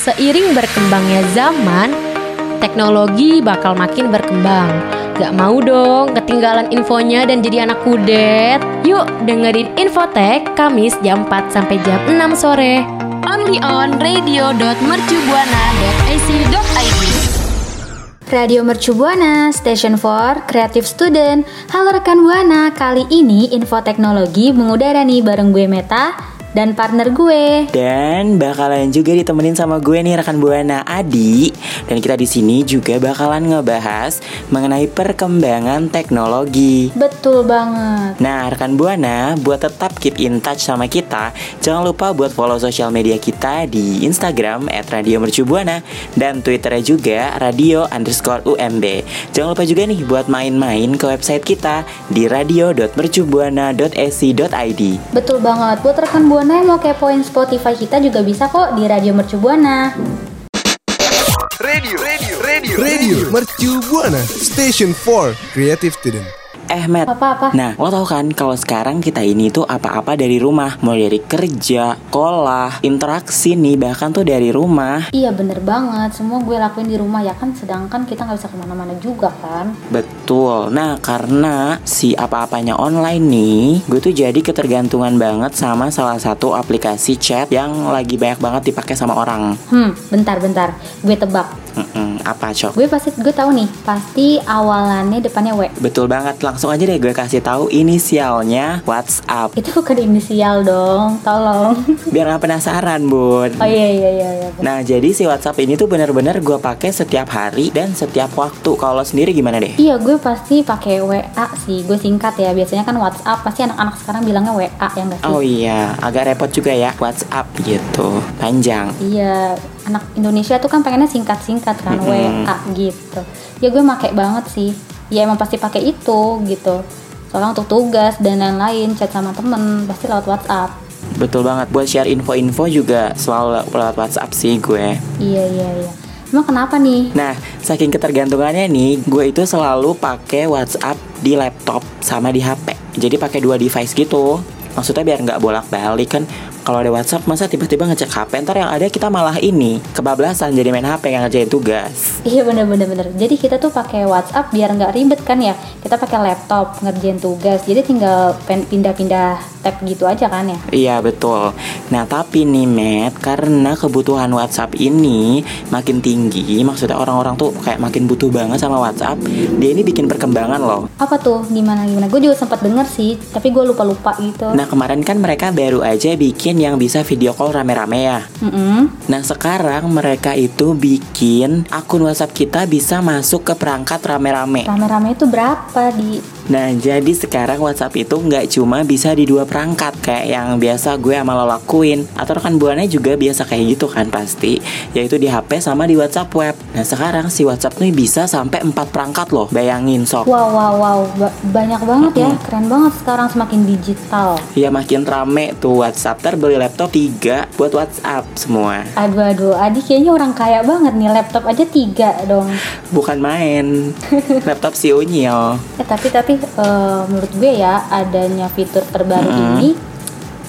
Seiring berkembangnya zaman, teknologi bakal makin berkembang. Gak mau dong ketinggalan infonya dan jadi anak kudet. Yuk dengerin Infotek Kamis jam 4 sampai jam 6 sore. Only on radio.mercubuana.ac.id Radio Mercu Buana, Station for Creative Student. Halo rekan Buana, kali ini info teknologi mengudara nih bareng gue Meta dan partner gue. Dan bakalan juga ditemenin sama gue nih rekan Buana Adi dan kita di sini juga bakalan ngebahas mengenai perkembangan teknologi. Betul banget. Nah, rekan Buana, buat tetap keep in touch sama kita, jangan lupa buat follow sosial media kita di Instagram @radiomercubuana dan Twitternya juga radio underscore UMB. Jangan lupa juga nih buat main-main ke website kita di radio.mercubuana.ac.id. Betul banget. Buat rekan Buana yang mau kepoin Spotify kita juga bisa kok di Radio Mercu Buana. Radio, radio, radio, radio. Mercu Buana Station for Creative Student. Eh Matt, Apa-apa? nah lo tau kan kalau sekarang kita ini tuh apa-apa dari rumah. Mulai dari kerja, sekolah, interaksi nih bahkan tuh dari rumah. Iya bener banget, semua gue lakuin di rumah ya kan. Sedangkan kita nggak bisa ke mana-mana juga kan. Betul, nah karena si apa-apanya online nih Gue tuh jadi ketergantungan banget sama salah satu aplikasi chat Yang lagi banyak banget dipakai sama orang. Hmm, bentar-bentar, gue tebak. Mm-mm, Apa cok? Gue pasti, gue tahu nih, pasti awalannya depannya W. Betul banget, langsung aja deh gue kasih tahu inisialnya WhatsApp Itu bukan inisial dong, tolong Biar gak penasaran bun Oh iya iya iya, iya. Nah jadi si WhatsApp ini tuh bener-bener gue pakai setiap hari dan setiap waktu. Kalau sendiri gimana deh? Iya gue pasti pakai WA sih, gue singkat ya. Biasanya kan WhatsApp pasti anak-anak sekarang bilangnya WA ya enggak sih? Oh iya, agak repot juga ya WhatsApp gitu, panjang. Iya, anak Indonesia tuh kan pengennya singkat-singkat kan Mm-mm. WA gitu. Ya gue make banget sih. Ya emang pasti pakai itu gitu. Soalnya untuk tugas dan lain-lain, chat sama temen pasti lewat WhatsApp. Betul banget. Buat share info-info juga selalu lewat WhatsApp sih gue. Iya iya iya. Emang kenapa nih? Nah, saking ketergantungannya nih, gue itu selalu pakai WhatsApp di laptop sama di HP. Jadi pakai dua device gitu. Maksudnya biar nggak bolak-balik kan. Kalau ada WhatsApp masa tiba-tiba ngecek HP ntar yang ada kita malah ini kebablasan jadi main HP yang ngerjain tugas. Iya bener bener bener. Jadi kita tuh pakai WhatsApp biar nggak ribet kan ya. Kita pakai laptop ngerjain tugas. Jadi tinggal pindah-pindah tab gitu aja kan ya. Iya betul. Nah tapi nih Matt, karena kebutuhan WhatsApp ini makin tinggi, maksudnya orang-orang tuh kayak makin butuh banget sama WhatsApp. Dia ini bikin perkembangan loh. Apa tuh? Gimana gimana? Gue juga sempat denger sih, tapi gue lupa lupa gitu. Nah kemarin kan mereka baru aja bikin yang bisa video call rame-rame ya. Mm-mm. Nah sekarang mereka itu bikin akun WhatsApp kita bisa masuk ke perangkat rame-rame. Rame-rame itu berapa di? Nah jadi sekarang WhatsApp itu nggak cuma bisa di dua perangkat kayak yang biasa gue sama lo lakuin atau rekan buannya juga biasa kayak gitu kan pasti yaitu di HP sama di WhatsApp web. Nah sekarang si WhatsApp nih bisa sampai empat perangkat loh bayangin sok. Wow wow wow, Ba- banyak banget ya, keren banget sekarang semakin digital. Ya makin rame tuh WhatsApp terbeli laptop tiga buat WhatsApp semua Aduh aduh, Adi kayaknya orang kaya banget nih laptop aja tiga dong. bukan main laptop si Unyil. Eh tapi tapi eh, menurut gue ya adanya fitur terbaru Mm-mm. ini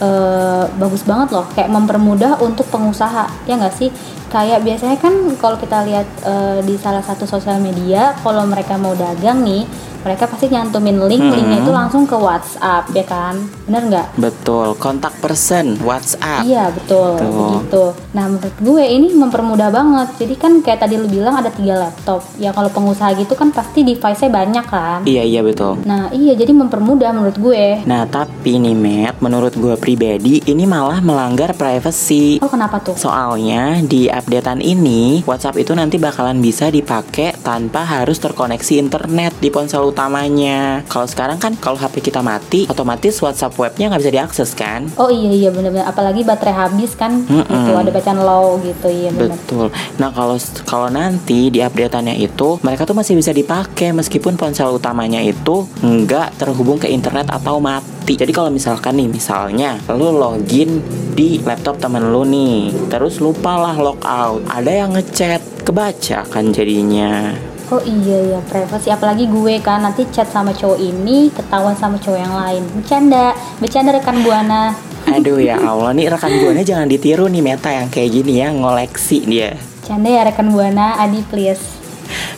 eh, bagus banget loh, kayak mempermudah untuk pengusaha ya nggak sih? Kayak biasanya kan kalau kita lihat eh, di salah satu sosial media, kalau mereka mau dagang nih, mereka pasti nyantumin link, Mm-mm. linknya itu langsung ke WhatsApp ya kan? Bener nggak? Betul, kontak person WhatsApp. Iya betul Tuh. begitu. Nah menurut gue ini mempermudah banget. Jadi kan kayak tadi lu bilang ada tiga laptop. Ya kalau pengusaha gitu kan pasti device-nya banyak kan. Iya iya betul. Nah iya jadi mempermudah menurut gue. Nah tapi nih Matt, menurut gue pribadi ini malah melanggar privacy. Oh kenapa tuh? Soalnya di updatean ini WhatsApp itu nanti bakalan bisa dipakai tanpa harus terkoneksi internet di ponsel utamanya. Kalau sekarang kan kalau HP kita mati, otomatis WhatsApp webnya nggak bisa diakses kan? Oh iya iya bener-bener. Apalagi baterai habis kan. Mm-mm. Itu ada bacaan low gitu iya bener. Betul. Nah kalau kalau nanti di updateannya itu mereka tuh masih bisa dipakai meskipun ponsel utamanya itu nggak terhubung ke internet atau mati. Jadi kalau misalkan nih misalnya lu login di laptop temen lu nih, terus lupalah logout, ada yang ngechat, kebaca kan jadinya. Oh iya ya privacy apalagi gue kan nanti chat sama cowok ini ketahuan sama cowok yang lain. Bercanda, bercanda rekan buana. Aduh ya Allah nih rekan buana jangan ditiru nih Meta yang kayak gini ya ngoleksi dia. Canda ya rekan buana, Adi please.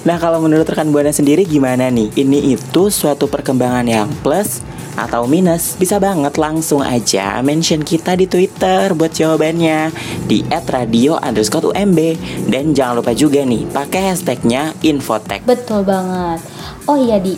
Nah kalau menurut rekan buana sendiri gimana nih? Ini itu suatu perkembangan yang plus atau minus? Bisa banget langsung aja mention kita di Twitter buat jawabannya di @radio underscore UMB dan jangan lupa juga nih pakai hashtagnya Infotech. Betul banget. Oh iya di,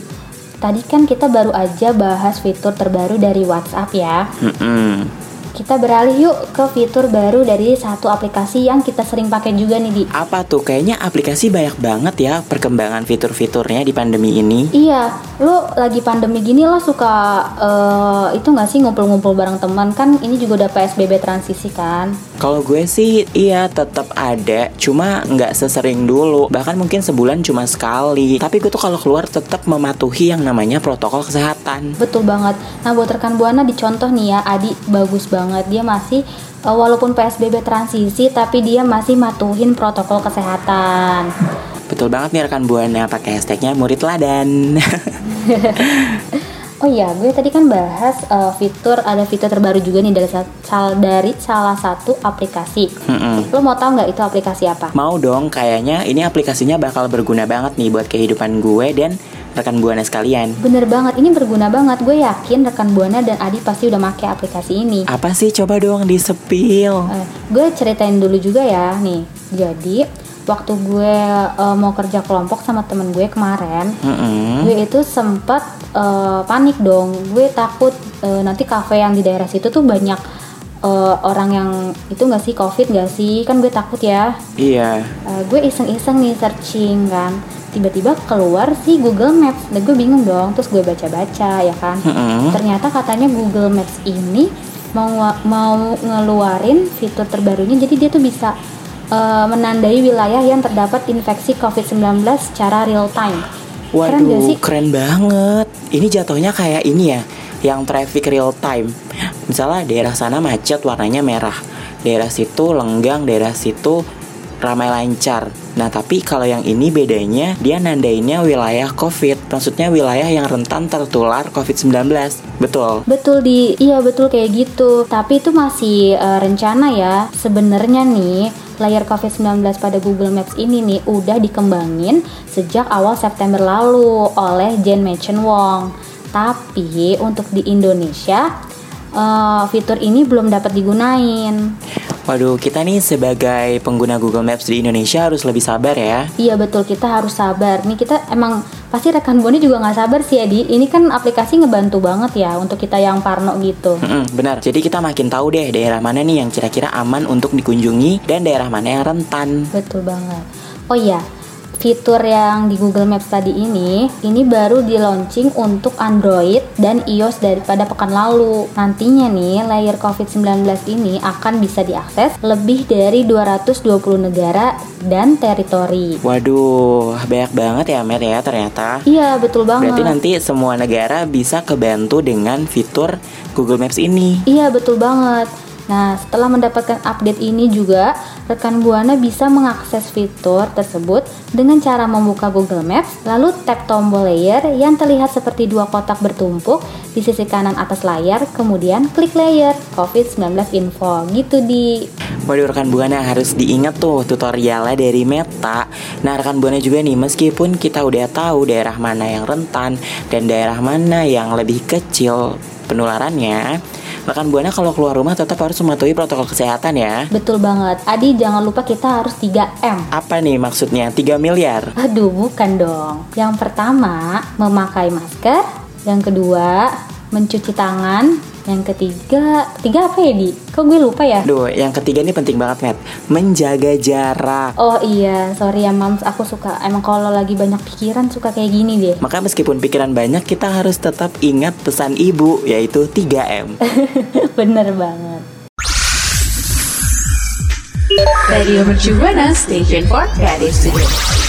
tadi kan kita baru aja bahas fitur terbaru dari WhatsApp ya. Mm-mm. Kita beralih yuk ke fitur baru dari satu aplikasi yang kita sering pakai juga nih di. Apa tuh? Kayaknya aplikasi banyak banget ya perkembangan fitur-fiturnya di pandemi ini. Iya, lu lagi pandemi gini lo suka eh, itu nggak sih ngumpul-ngumpul bareng teman kan? Ini juga udah PSBB transisi kan? Kalau gue sih iya tetap ada, cuma nggak sesering dulu. Bahkan mungkin sebulan cuma sekali. Tapi gue tuh kalau keluar tetap mematuhi yang namanya protokol kesehatan. Betul banget. Nah buat rekan buana dicontoh nih ya, Adi bagus banget. Dia masih eh, walaupun PSBB transisi, tapi dia masih matuhin protokol kesehatan. Betul banget nih rekan buana pakai hashtagnya murid ladan. Oh iya, gue tadi kan bahas eh, fitur ada fitur terbaru juga nih dari sa- sal- dari salah satu aplikasi. Mm-mm. Lo mau tahu nggak itu aplikasi apa? Mau dong, kayaknya ini aplikasinya bakal berguna banget nih buat kehidupan gue dan rekan buana sekalian. Bener banget, ini berguna banget. Gue yakin rekan buana dan Adi pasti udah make aplikasi ini. Apa sih coba dong disepil? Eh, gue ceritain dulu juga ya nih. Jadi waktu gue eh, mau kerja kelompok sama temen gue kemarin, Mm-mm. gue itu sempat eh, panik dong. Gue takut eh, nanti kafe yang di daerah situ tuh banyak eh, orang yang itu nggak sih covid nggak sih? Kan gue takut ya. Iya. Eh, gue iseng-iseng nih searching kan. Tiba-tiba keluar sih Google Maps. Dan gue bingung dong. Terus gue baca-baca ya kan. Mm-mm. Ternyata katanya Google Maps ini mau mau ngeluarin fitur terbarunya jadi dia tuh bisa eh, menandai wilayah yang terdapat infeksi COVID-19 secara real time. Keren gak Waduh, sih? keren banget. Ini jatuhnya kayak ini ya, yang traffic real time. Misalnya daerah sana macet warnanya merah, daerah situ lenggang, daerah situ ramai lancar. Nah, tapi kalau yang ini bedanya dia nandainnya wilayah COVID, maksudnya wilayah yang rentan tertular COVID-19. Betul. Betul di iya betul kayak gitu. Tapi itu masih eh, rencana ya. Sebenarnya nih layar COVID-19 pada Google Maps ini nih udah dikembangin sejak awal September lalu oleh Jen Machen Wong. Tapi untuk di Indonesia eh, fitur ini belum dapat digunain. Waduh, kita nih sebagai pengguna Google Maps di Indonesia harus lebih sabar ya. Iya betul kita harus sabar. Nih kita emang pasti rekan buana juga nggak sabar sih Adi. Ini kan aplikasi ngebantu banget ya untuk kita yang parno gitu. Mm-mm, benar. Jadi kita makin tahu deh daerah mana nih yang kira-kira aman untuk dikunjungi dan daerah mana yang rentan. Betul banget. Oh iya, fitur yang di Google Maps tadi ini, ini baru di launching untuk Android dan iOS daripada pekan lalu. Nantinya nih, layer COVID-19 ini akan bisa diakses lebih dari 220 negara dan teritori. Waduh, banyak banget ya Mer ya ternyata. Iya, betul banget. Berarti nanti semua negara bisa kebantu dengan fitur Google Maps ini. Iya betul banget. Nah, setelah mendapatkan update ini juga, rekan Buana bisa mengakses fitur tersebut dengan cara membuka Google Maps, lalu tap tombol layer yang terlihat seperti dua kotak bertumpuk di sisi kanan atas layar, kemudian klik layer COVID-19 info. Gitu di Waduh rekan Buana harus diingat tuh tutorialnya dari Meta. Nah rekan Buana juga nih meskipun kita udah tahu daerah mana yang rentan dan daerah mana yang lebih kecil penularannya, rekan Buana kalau keluar rumah tetap harus mematuhi protokol kesehatan ya. betul banget. Adi jangan lupa kita harus 3M. Apa nih maksudnya? 3 miliar? Aduh, bukan dong. Yang pertama, memakai masker. Yang kedua, mencuci tangan. Yang ketiga, ketiga apa ya, Di? Kok gue lupa ya? Duh, yang ketiga ini penting banget, Matt. Menjaga jarak. Oh iya, sorry ya Mams, aku suka emang kalau lagi banyak pikiran suka kayak gini deh. Maka meskipun pikiran banyak, kita harus tetap ingat pesan ibu, yaitu 3M. Bener banget. Radio Mercu Buana Station for Creative Studio.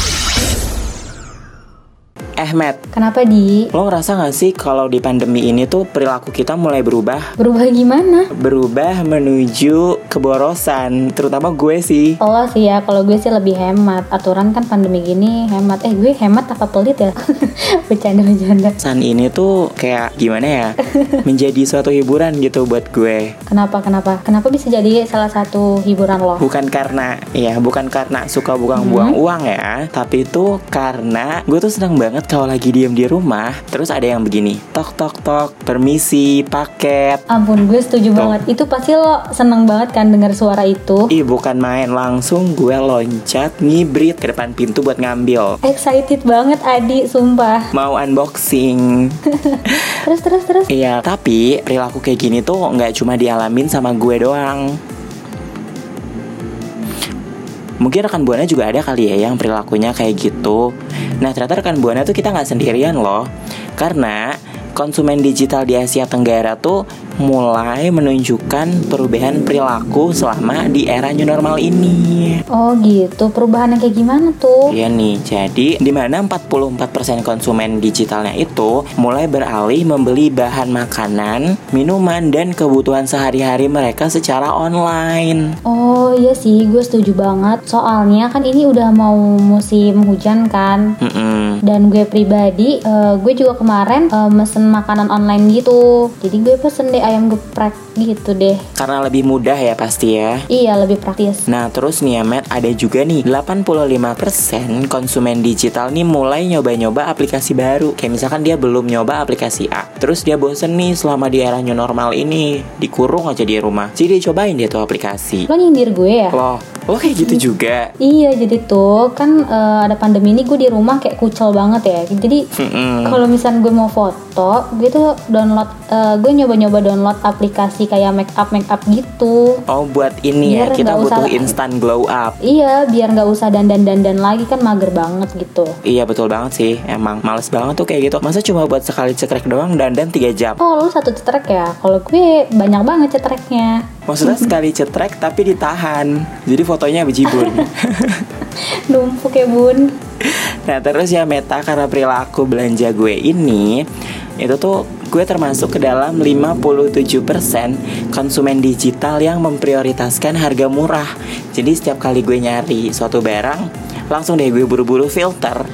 Eh Matt, Kenapa di? lo ngerasa gak sih kalau di pandemi ini tuh perilaku kita mulai berubah? Berubah gimana? Berubah menuju keborosan, terutama gue sih. Oh sih ya, kalau gue sih lebih hemat. Aturan kan pandemi gini hemat. Eh gue hemat apa pelit ya? Bercanda-bercanda. San ini tuh kayak gimana ya? Menjadi suatu hiburan gitu buat gue. Kenapa? Kenapa? Kenapa bisa jadi salah satu hiburan lo? Bukan karena ya, bukan karena suka buang-buang uang ya, tapi itu karena gue tuh seneng banget kalau lagi diem di rumah, terus ada yang begini, tok tok tok, permisi, paket. Ampun, gue setuju Tuh. banget. Itu pasti lo seneng banget kan dengar suara itu. Ih bukan main langsung gue loncat ngibrit ke depan pintu buat ngambil Excited banget Adi, sumpah. Mau unboxing Terus terus terus. Iya tapi perilaku kayak gini tuh nggak cuma dialamin sama gue doang Mungkin rekan buana juga ada kali ya yang perilakunya kayak gitu. Nah ternyata rekan buana tuh kita nggak sendirian loh. Karena konsumen digital di Asia Tenggara tuh mulai menunjukkan perubahan perilaku selama di era new normal ini Oh gitu, perubahan yang kayak gimana tuh? Iya nih, jadi di mana 44% konsumen digitalnya itu mulai beralih membeli bahan makanan, minuman, dan kebutuhan sehari-hari mereka secara online. Oh iya sih, gue setuju banget. Soalnya kan ini udah mau musim hujan kan. Mm-mm. Dan gue pribadi, eh, gue juga kemarin eh, mesen makanan online gitu. Jadi gue pesen deh ayam geprek gitu deh. Karena lebih mudah ya pasti ya. Iya, lebih praktis. Nah terus nih ya Matt, ada juga nih 85% konsumen digital nih mulai nyoba-nyoba aplikasi baru Kayak misalkan dia belum nyoba aplikasi A Terus dia bosen nih selama di era new normal ini Dikurung aja di rumah Jadi dia cobain dia tuh aplikasi Lo nyindir gue ya? Loh, lo kayak gitu juga Iya, jadi tuh kan eh, ada pandemi ini gue di rumah kayak kucel banget ya. Jadi Mm-mm. kalau misalnya gue mau foto, gue tuh download, eh, gue nyoba-nyoba download aplikasi kayak make up make up gitu. Oh buat ini ya Biar kita nggak butuh usah- instan glow up Iya, biar nggak usah dandan-dandan lagi kan mager banget gitu. Iya betul banget sih Emang males banget tuh kayak gitu Masa cuma buat sekali cekrek doang dan dan 3 jam Oh, lu satu cetrek ya? Kalau gue banyak banget cetreknya. Maksudnya sekali cetrek tapi ditahan Jadi fotonya bejibun Numpuk ya bun. Nah terus ya Meta karena perilaku belanja gue ini Itu tuh gue termasuk ke dalam 57% konsumen digital yang memprioritaskan harga murah. Jadi setiap kali gue nyari suatu barang Langsung deh gue buru-buru filter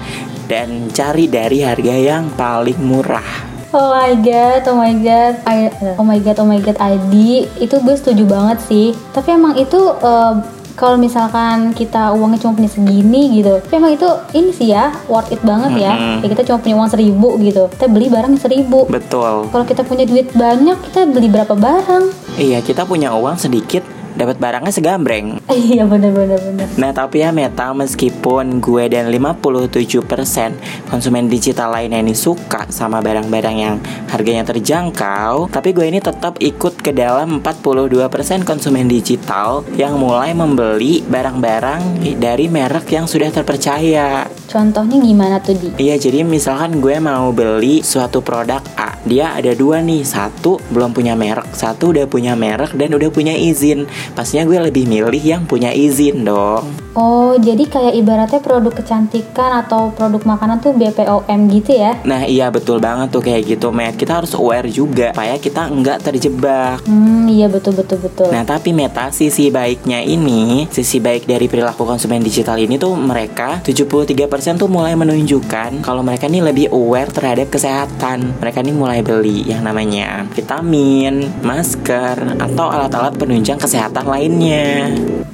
Dan cari dari harga yang paling murah. Oh my god, oh my god, I- oh my god, oh my god, Adi, itu gue setuju banget sih. Tapi emang itu eh, kalau misalkan kita uangnya cuma punya segini gitu, tapi emang itu ini sih ya worth it banget ya. Mm-mm. Ya kita cuma punya uang seribu gitu, kita beli barang seribu. Betul Kalau kita punya duit banyak, kita beli berapa barang? Iya kita punya uang sedikit dapat barangnya segambreng Iya bener-bener bener. Nah tapi ya Meta meskipun gue dan 57% konsumen digital lainnya ini suka sama barang-barang yang harganya terjangkau Tapi gue ini tetap ikut ke dalam 42% konsumen digital yang mulai membeli barang-barang dari merek yang sudah terpercaya Contohnya gimana tuh di? Iya jadi misalkan gue mau beli suatu produk A Dia ada dua nih Satu belum punya merek Satu udah punya merek dan udah punya izin Pastinya gue lebih milih yang punya izin dong. Oh jadi kayak ibaratnya produk kecantikan atau produk makanan tuh BPOM gitu ya? Nah iya betul banget tuh kayak gitu Matt. Kita harus aware juga Supaya kita nggak terjebak. Hmm iya betul betul betul. Nah tapi Meta sisi baiknya ini Sisi baik dari perilaku konsumen digital ini tuh Mereka 73% tuh mulai menunjukkan Kalau mereka nih lebih aware terhadap kesehatan. Mereka nih mulai beli yang namanya Vitamin, masker Atau alat-alat penunjang kesehatan lainnya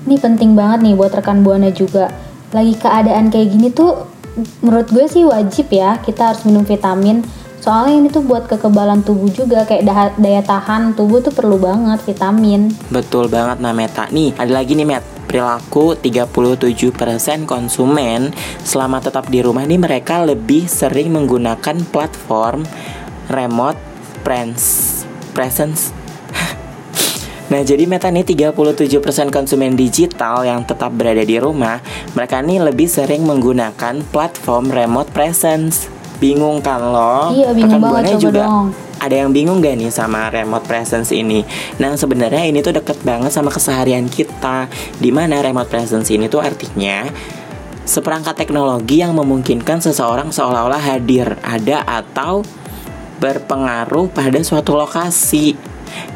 Ini penting banget nih buat rekan buana juga. Lagi keadaan kayak gini tuh menurut gue sih wajib ya kita harus minum vitamin. Soalnya ini tuh buat kekebalan tubuh juga kayak dah- daya tahan tubuh tuh perlu banget vitamin. Betul banget nah Meta Nih ada lagi nih Met Perilaku 37% konsumen selama tetap di rumah nih mereka lebih sering menggunakan platform remote presence Nah jadi Meta nih 37% konsumen digital yang tetap berada di rumah Mereka nih lebih sering menggunakan platform remote presence Bingung kan lo? Iya, bingung Rekan banget, coba juga dong. ada yang bingung gak nih sama remote presence ini? Nah sebenarnya ini tuh deket banget sama keseharian kita Di mana remote presence ini tuh artinya seperangkat teknologi yang memungkinkan seseorang seolah-olah hadir, ada atau berpengaruh pada suatu lokasi.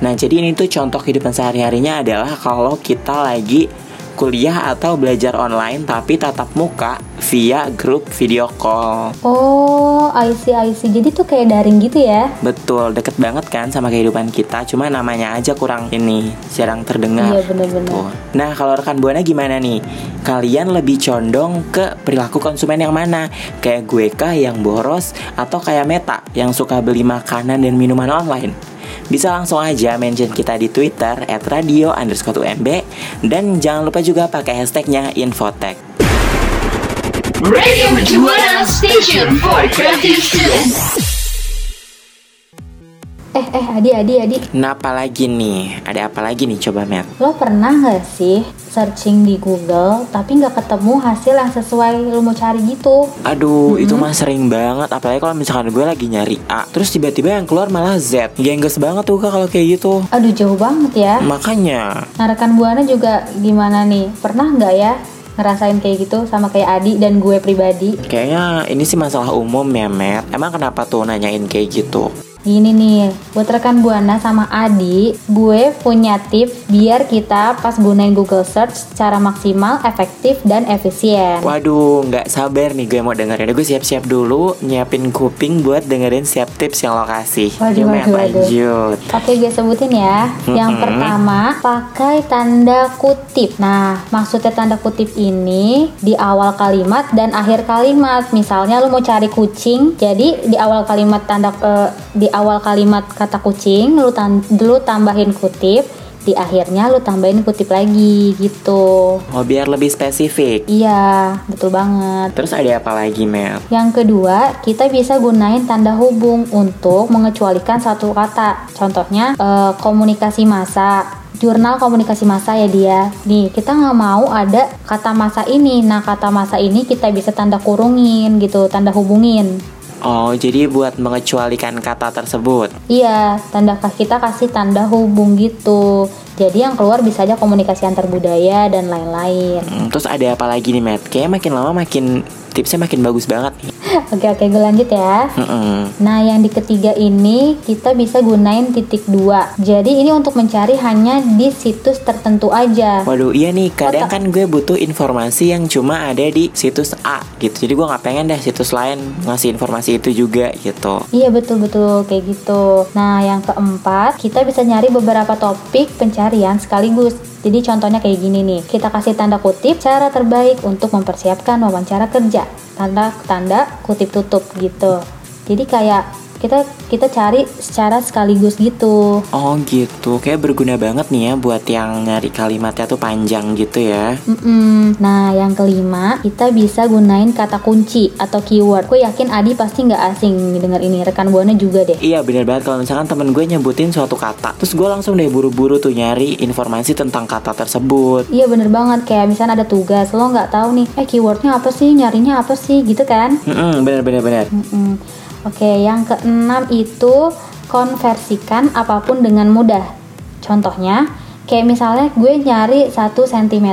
Nah, jadi ini tuh contoh kehidupan sehari-harinya adalah kalau kita lagi kuliah atau belajar online tapi tatap muka via grup video call. Oh, I see, I see. Jadi tuh kayak daring gitu ya? Betul, deket banget kan sama kehidupan kita. Cuma namanya aja kurang ini, jarang terdengar. Iya, bener-bener. Tuh. Nah, kalau rekan buana gimana nih? Kalian lebih condong ke perilaku konsumen yang mana? Kayak gue kah yang boros atau kayak Meta yang suka beli makanan dan minuman online? Bisa langsung aja mention kita di Twitter at radio underscore UMB dan jangan lupa juga pakai hashtagnya Infotech. Radio Station for Creative Students. Eh, eh, Adi, Adi, Adi. Nah, apa lagi nih? Ada apa lagi nih coba, Matt? Lo pernah nggak sih searching di Google tapi nggak ketemu hasil yang sesuai lo mau cari gitu? Aduh, itu mah sering banget. Apalagi kalau misalkan gue lagi nyari A, terus tiba-tiba yang keluar malah Z. Gengges banget tuh kak kalau kayak gitu. Aduh, jauh banget ya. Makanya, Nah, rekan Buana juga gimana nih? Pernah nggak ya ngerasain kayak gitu sama kayak Adi dan gue pribadi? kayaknya ini sih masalah umum ya, Matt. Emang kenapa tuh nanyain kayak gitu? Gini nih, buat rekan Buana sama Adi, gue punya tips biar kita pas gunain Google Search secara maksimal, efektif, dan efisien. Waduh, nggak sabar nih gue mau dengerin. Gue siap-siap dulu, nyiapin kuping buat dengerin setiap tips yang lo kasih. Waduh, Matt, waduh, waduh. lanjut. Oke, gue sebutin ya. Yang pertama, pakai tanda kutip. Nah, maksudnya tanda kutip ini di awal kalimat dan akhir kalimat. Misalnya lu mau cari kucing, jadi di awal kalimat tanda eh, di awal kalimat kata kucing lu tan- lu tambahin kutip, di akhirnya lu tambahin kutip lagi gitu. Oh, biar lebih spesifik. Iya, betul banget. Terus ada apa lagi, Mel? Yang kedua, kita bisa gunain tanda hubung untuk mengecualikan satu kata. Contohnya, eh, komunikasi massa. Jurnal komunikasi massa ya dia. Nih, kita nggak mau ada kata masa ini. Nah, kata masa ini kita bisa tanda kurungin gitu, tanda hubungin. Oh, jadi buat mengecualikan kata tersebut. Iya, tanda kita kasih tanda hubung gitu. Jadi yang keluar bisa aja komunikasi antar budaya dan lain-lain. Hmm, terus ada apa lagi nih, Matt? Kayaknya makin lama makin tipsnya makin bagus banget nih. Oke, oke, gue lanjut ya. Mm-mm. Nah, yang di ketiga ini kita bisa gunain titik dua. Jadi ini untuk mencari hanya di situs tertentu aja. Waduh, iya nih, kadang Otak. kan gue butuh informasi yang cuma ada di situs A gitu. Jadi gue nggak pengen deh situs lain ngasih informasi itu juga gitu. Iya betul-betul kayak gitu. Nah, yang keempat kita bisa nyari beberapa topik pencarian sekaligus. Jadi contohnya kayak gini nih, kita kasih tanda kutip cara terbaik untuk mempersiapkan wawancara kerja. Tanda tanda kutip tutup gitu. Jadi kayak kita kita cari secara sekaligus gitu. Oh gitu, kayak berguna banget nih ya buat yang nyari kalimatnya tuh panjang gitu ya. Mm-mm. Nah, yang kelima, kita bisa gunain kata kunci atau keyword. Gue yakin Adi pasti nggak asing denger ini. Rekan buana juga deh. Iya bener banget kalau misalkan temen gue nyebutin suatu kata Terus gue langsung deh buru-buru tuh nyari informasi tentang kata tersebut Iya bener banget. Kayak misalnya ada tugas, lo nggak tahu nih, eh keywordnya apa sih, nyarinya apa sih, gitu kan? Mm-mm, Bener bener bener Mm-mm. Oke, yang keenam itu konversikan apa pun dengan mudah. Contohnya, kayak misalnya gue nyari 1 cm,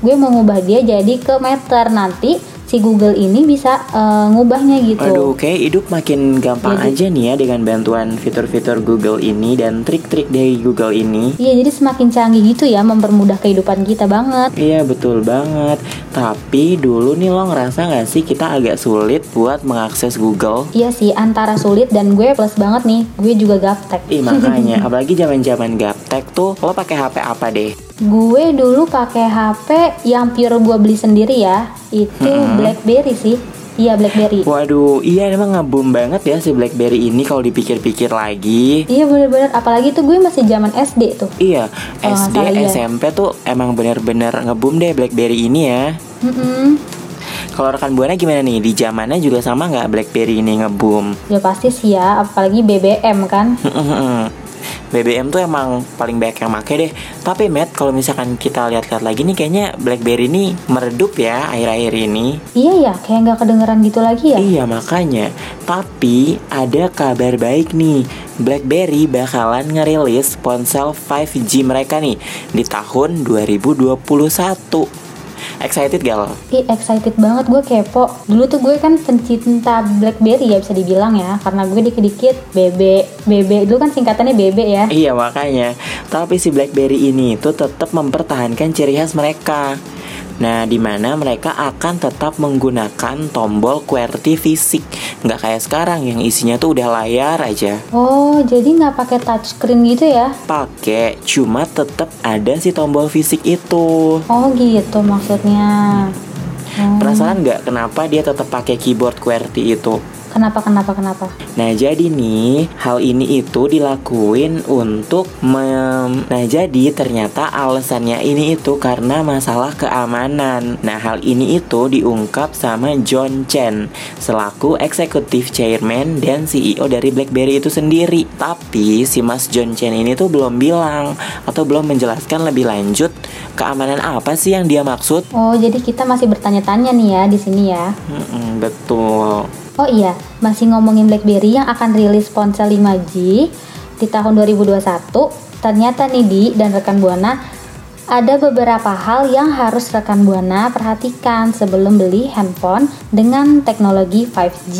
gue mau ngubah dia jadi ke meter. Nanti si Google ini bisa eh, ngubahnya gitu. Aduh kayak hidup makin gampang Jadi- aja nih ya Dengan bantuan fitur-fitur Google ini Dan trik-trik dari Google ini Iya, jadi semakin canggih gitu ya, mempermudah kehidupan kita banget. Iya betul banget Tapi dulu nih lo ngerasa gak sih kita agak sulit buat mengakses Google Iya sih, antara sulit dan gue plus banget nih, gue juga gaptek. Ih makanya apalagi zaman zaman gaptek tuh lo pakai HP apa deh? Gue dulu pakai HP yang pure gue beli sendiri ya, itu BlackBerry sih. Iya BlackBerry. Waduh iya emang ngeboom banget ya si BlackBerry ini kalau dipikir-pikir lagi. Iya bener-bener, apalagi tuh gue masih zaman SD tuh. Iya Oh, SD salah, iya. SMP tuh emang bener-bener ngeboom deh BlackBerry ini ya. Mm-mm. Kalau rekan buana gimana nih? Di zamannya juga sama nggak BlackBerry ini ngeboom? Ya pasti sih ya, apalagi BBM kan. BBM tuh emang paling banyak yang make deh. Tapi Matt, kalau misalkan kita lihat-lihat lagi nih, kayaknya BlackBerry ini meredup ya akhir-akhir ini. Iya ya, kayak nggak kedengeran gitu lagi ya. Iya makanya. Tapi ada kabar baik nih. BlackBerry bakalan ngerilis ponsel 5G mereka nih di tahun 2021. Excited gak lo? Ih excited banget gue kepo Dulu tuh gue kan pencinta Blackberry ya bisa dibilang ya Karena gue dikit-dikit BB BB Dulu kan singkatannya BB ya Iya makanya. Tapi si BlackBerry ini tuh tetap mempertahankan ciri khas mereka. Nah, di mana mereka akan tetap menggunakan tombol QWERTY fisik, nggak kayak sekarang yang isinya tuh udah layar aja. Oh jadi nggak pakai touchscreen gitu ya Pakai, cuma tetap ada si tombol fisik itu. Oh gitu maksudnya Oh, Penasaran nggak kenapa dia tetap pakai keyboard QWERTY itu? Kenapa kenapa kenapa? Nah jadi nih hal ini itu dilakuin untuk mem... Nah jadi ternyata alasannya ini itu karena masalah keamanan. Nah hal ini itu diungkap sama John Chen Selaku eksekutif chairman dan CEO dari BlackBerry itu sendiri. Tapi si mas John Chen ini tuh belum bilang Atau belum menjelaskan lebih lanjut Keamanan apa sih yang dia maksud. Oh jadi kita masih bertanya-tanya nih ya di sini ya. Mm-mm, Betul Oh iya, masih ngomongin BlackBerry yang akan rilis ponsel 5G di tahun 2021. Ternyata nih Di dan rekan Buana ada beberapa hal yang harus rekan Buana perhatikan sebelum beli handphone dengan teknologi 5G.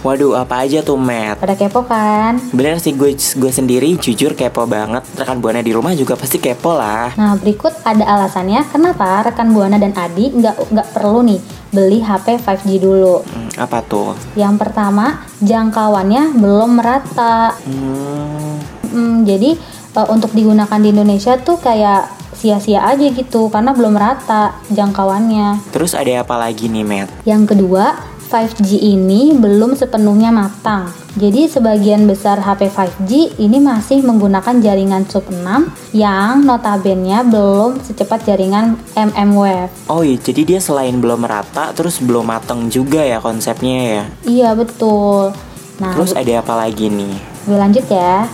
Waduh apa aja tuh Matt Pada kepo kan? Bener sih gue gue sendiri jujur kepo banget Rekan Buana di rumah juga pasti kepo lah Nah berikut ada alasannya kenapa rekan Buana dan Adi nggak nggak perlu nih beli HP 5G dulu. Hmm, Apa tuh? Yang pertama jangkauannya belum merata. Hmm, Mm, jadi eh, untuk digunakan di Indonesia tuh kayak sia-sia aja gitu karena belum rata jangkauannya. Terus ada apa lagi nih Matt? Yang kedua, 5G ini belum sepenuhnya matang. Jadi sebagian besar HP 5G ini masih menggunakan jaringan sub 6 yang notabene belum secepat jaringan mmWave. Oh iya jadi dia selain belum merata Terus belum mateng juga ya konsepnya ya Iya betul. Nah, Terus ada apa lagi nih? gue lanjut ya.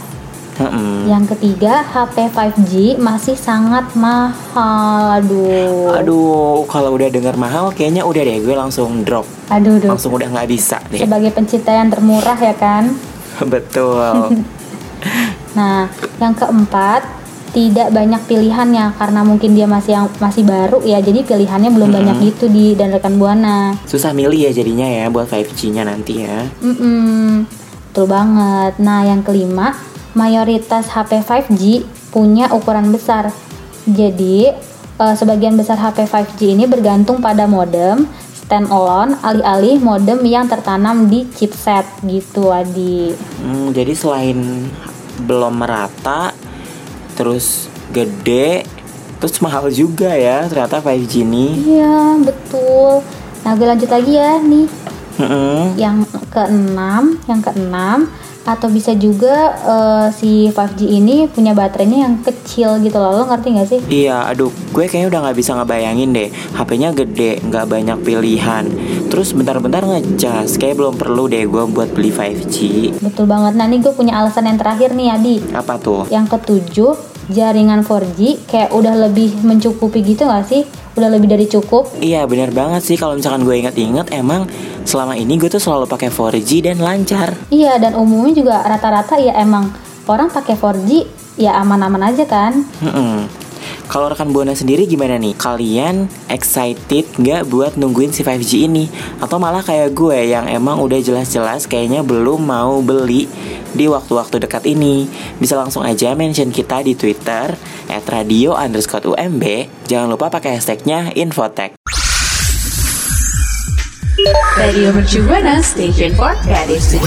Hmm. Yang ketiga, HP 5G masih sangat mahal. Aduh. Aduh kalau udah denger mahal kayaknya udah deh gue langsung drop Aduh, aduh. Langsung udah nggak bisa deh Sebagai pencinta yang termurah ya kan. Betul Nah, yang keempat, tidak banyak pilihannya karena mungkin dia masih yang masih baru ya. Jadi pilihannya belum banyak gitu di dan rekan Buana. Susah milih ya jadinya ya buat 5G nya nanti ya Mm-mm, betul banget. Nah, yang kelima, mayoritas HP 5G punya ukuran besar. Jadi, eh, sebagian besar HP 5G ini bergantung pada modem standalone alih-alih modem yang tertanam di chipset gitu, Adi. Hmm, jadi selain belum merata, terus gede, terus mahal juga ya ternyata 5G ini. Iya, betul. Nah, gue lanjut lagi ya nih. Mm-mm. Yang keenam, yang keenam atau bisa juga eh, si 5G ini punya baterainya yang kecil gitu loh. Lo ngerti gak sih? Iya, aduh, gue kayaknya udah nggak bisa ngebayangin deh. HP-nya gede, nggak banyak pilihan. Terus bentar-bentar ngecas, kayak belum perlu deh gue buat beli 5G. Betul banget. Nah, nih gue punya alasan yang terakhir nih, Adi. Apa tuh? Yang ketujuh, jaringan 4G kayak udah lebih mencukupi gitu gak sih? Udah lebih dari cukup. Iya, bener banget sih. Kalau misalkan gue inget-inget, emang selama ini gue tuh selalu pakai 4G dan lancar. Iya, dan umumnya juga rata-rata ya emang orang pakai 4G ya aman-aman aja kan? Mm-mm. Kalau rekan Buana sendiri gimana nih? Kalian excited nggak buat nungguin si 5G ini? Atau malah kayak gue yang emang udah jelas-jelas kayaknya belum mau beli di waktu-waktu dekat ini? Bisa langsung aja mention kita di Twitter at radio underscore UMB. Jangan lupa pakai hashtagnya Infotech. Radio Mercu Buana Station for Creative.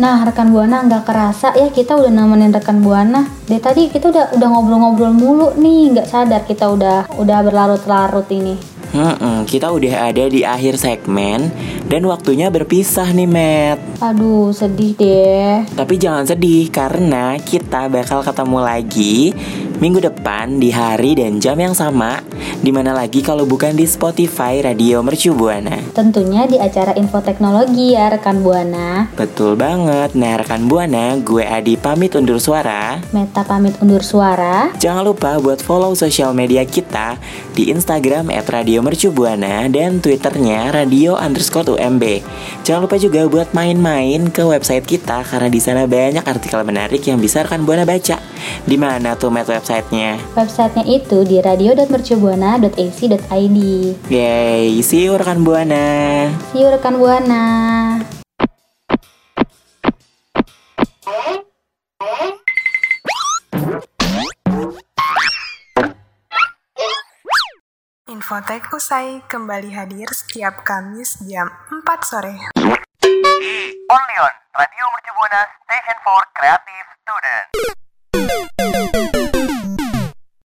Nah, rekan Buana nggak kerasa ya kita udah nemenin rekan Buana. Dari tadi kita udah udah ngobrol-ngobrol mulu nih, nggak sadar kita udah udah berlarut-larut ini. Hmm, kita udah ada di akhir segmen dan waktunya berpisah nih, Matt. Aduh, sedih deh. Tapi jangan sedih karena kita bakal ketemu lagi minggu depan di hari dan jam yang sama Di mana lagi kalau bukan di Spotify Radio Mercu Buana Tentunya di acara info teknologi ya rekan Buana. Betul banget Nah rekan Buana gue Adi pamit undur suara Meta pamit undur suara. Jangan lupa buat follow sosial media kita di Instagram at Radio Mercu Buana dan Twitternya Radio underscore UMB. Jangan lupa juga buat main-main ke website kita karena di sana banyak artikel menarik yang bisa rekan Buana baca. Di mana tuh website websitenya? Websitenya itu di radio.mercubuana.ac.id. Yay, see you rekan Buana. See you rekan Buana. Infotek usai kembali hadir setiap Kamis jam 4 sore. Only on Radio Mercu Station for Creative Student.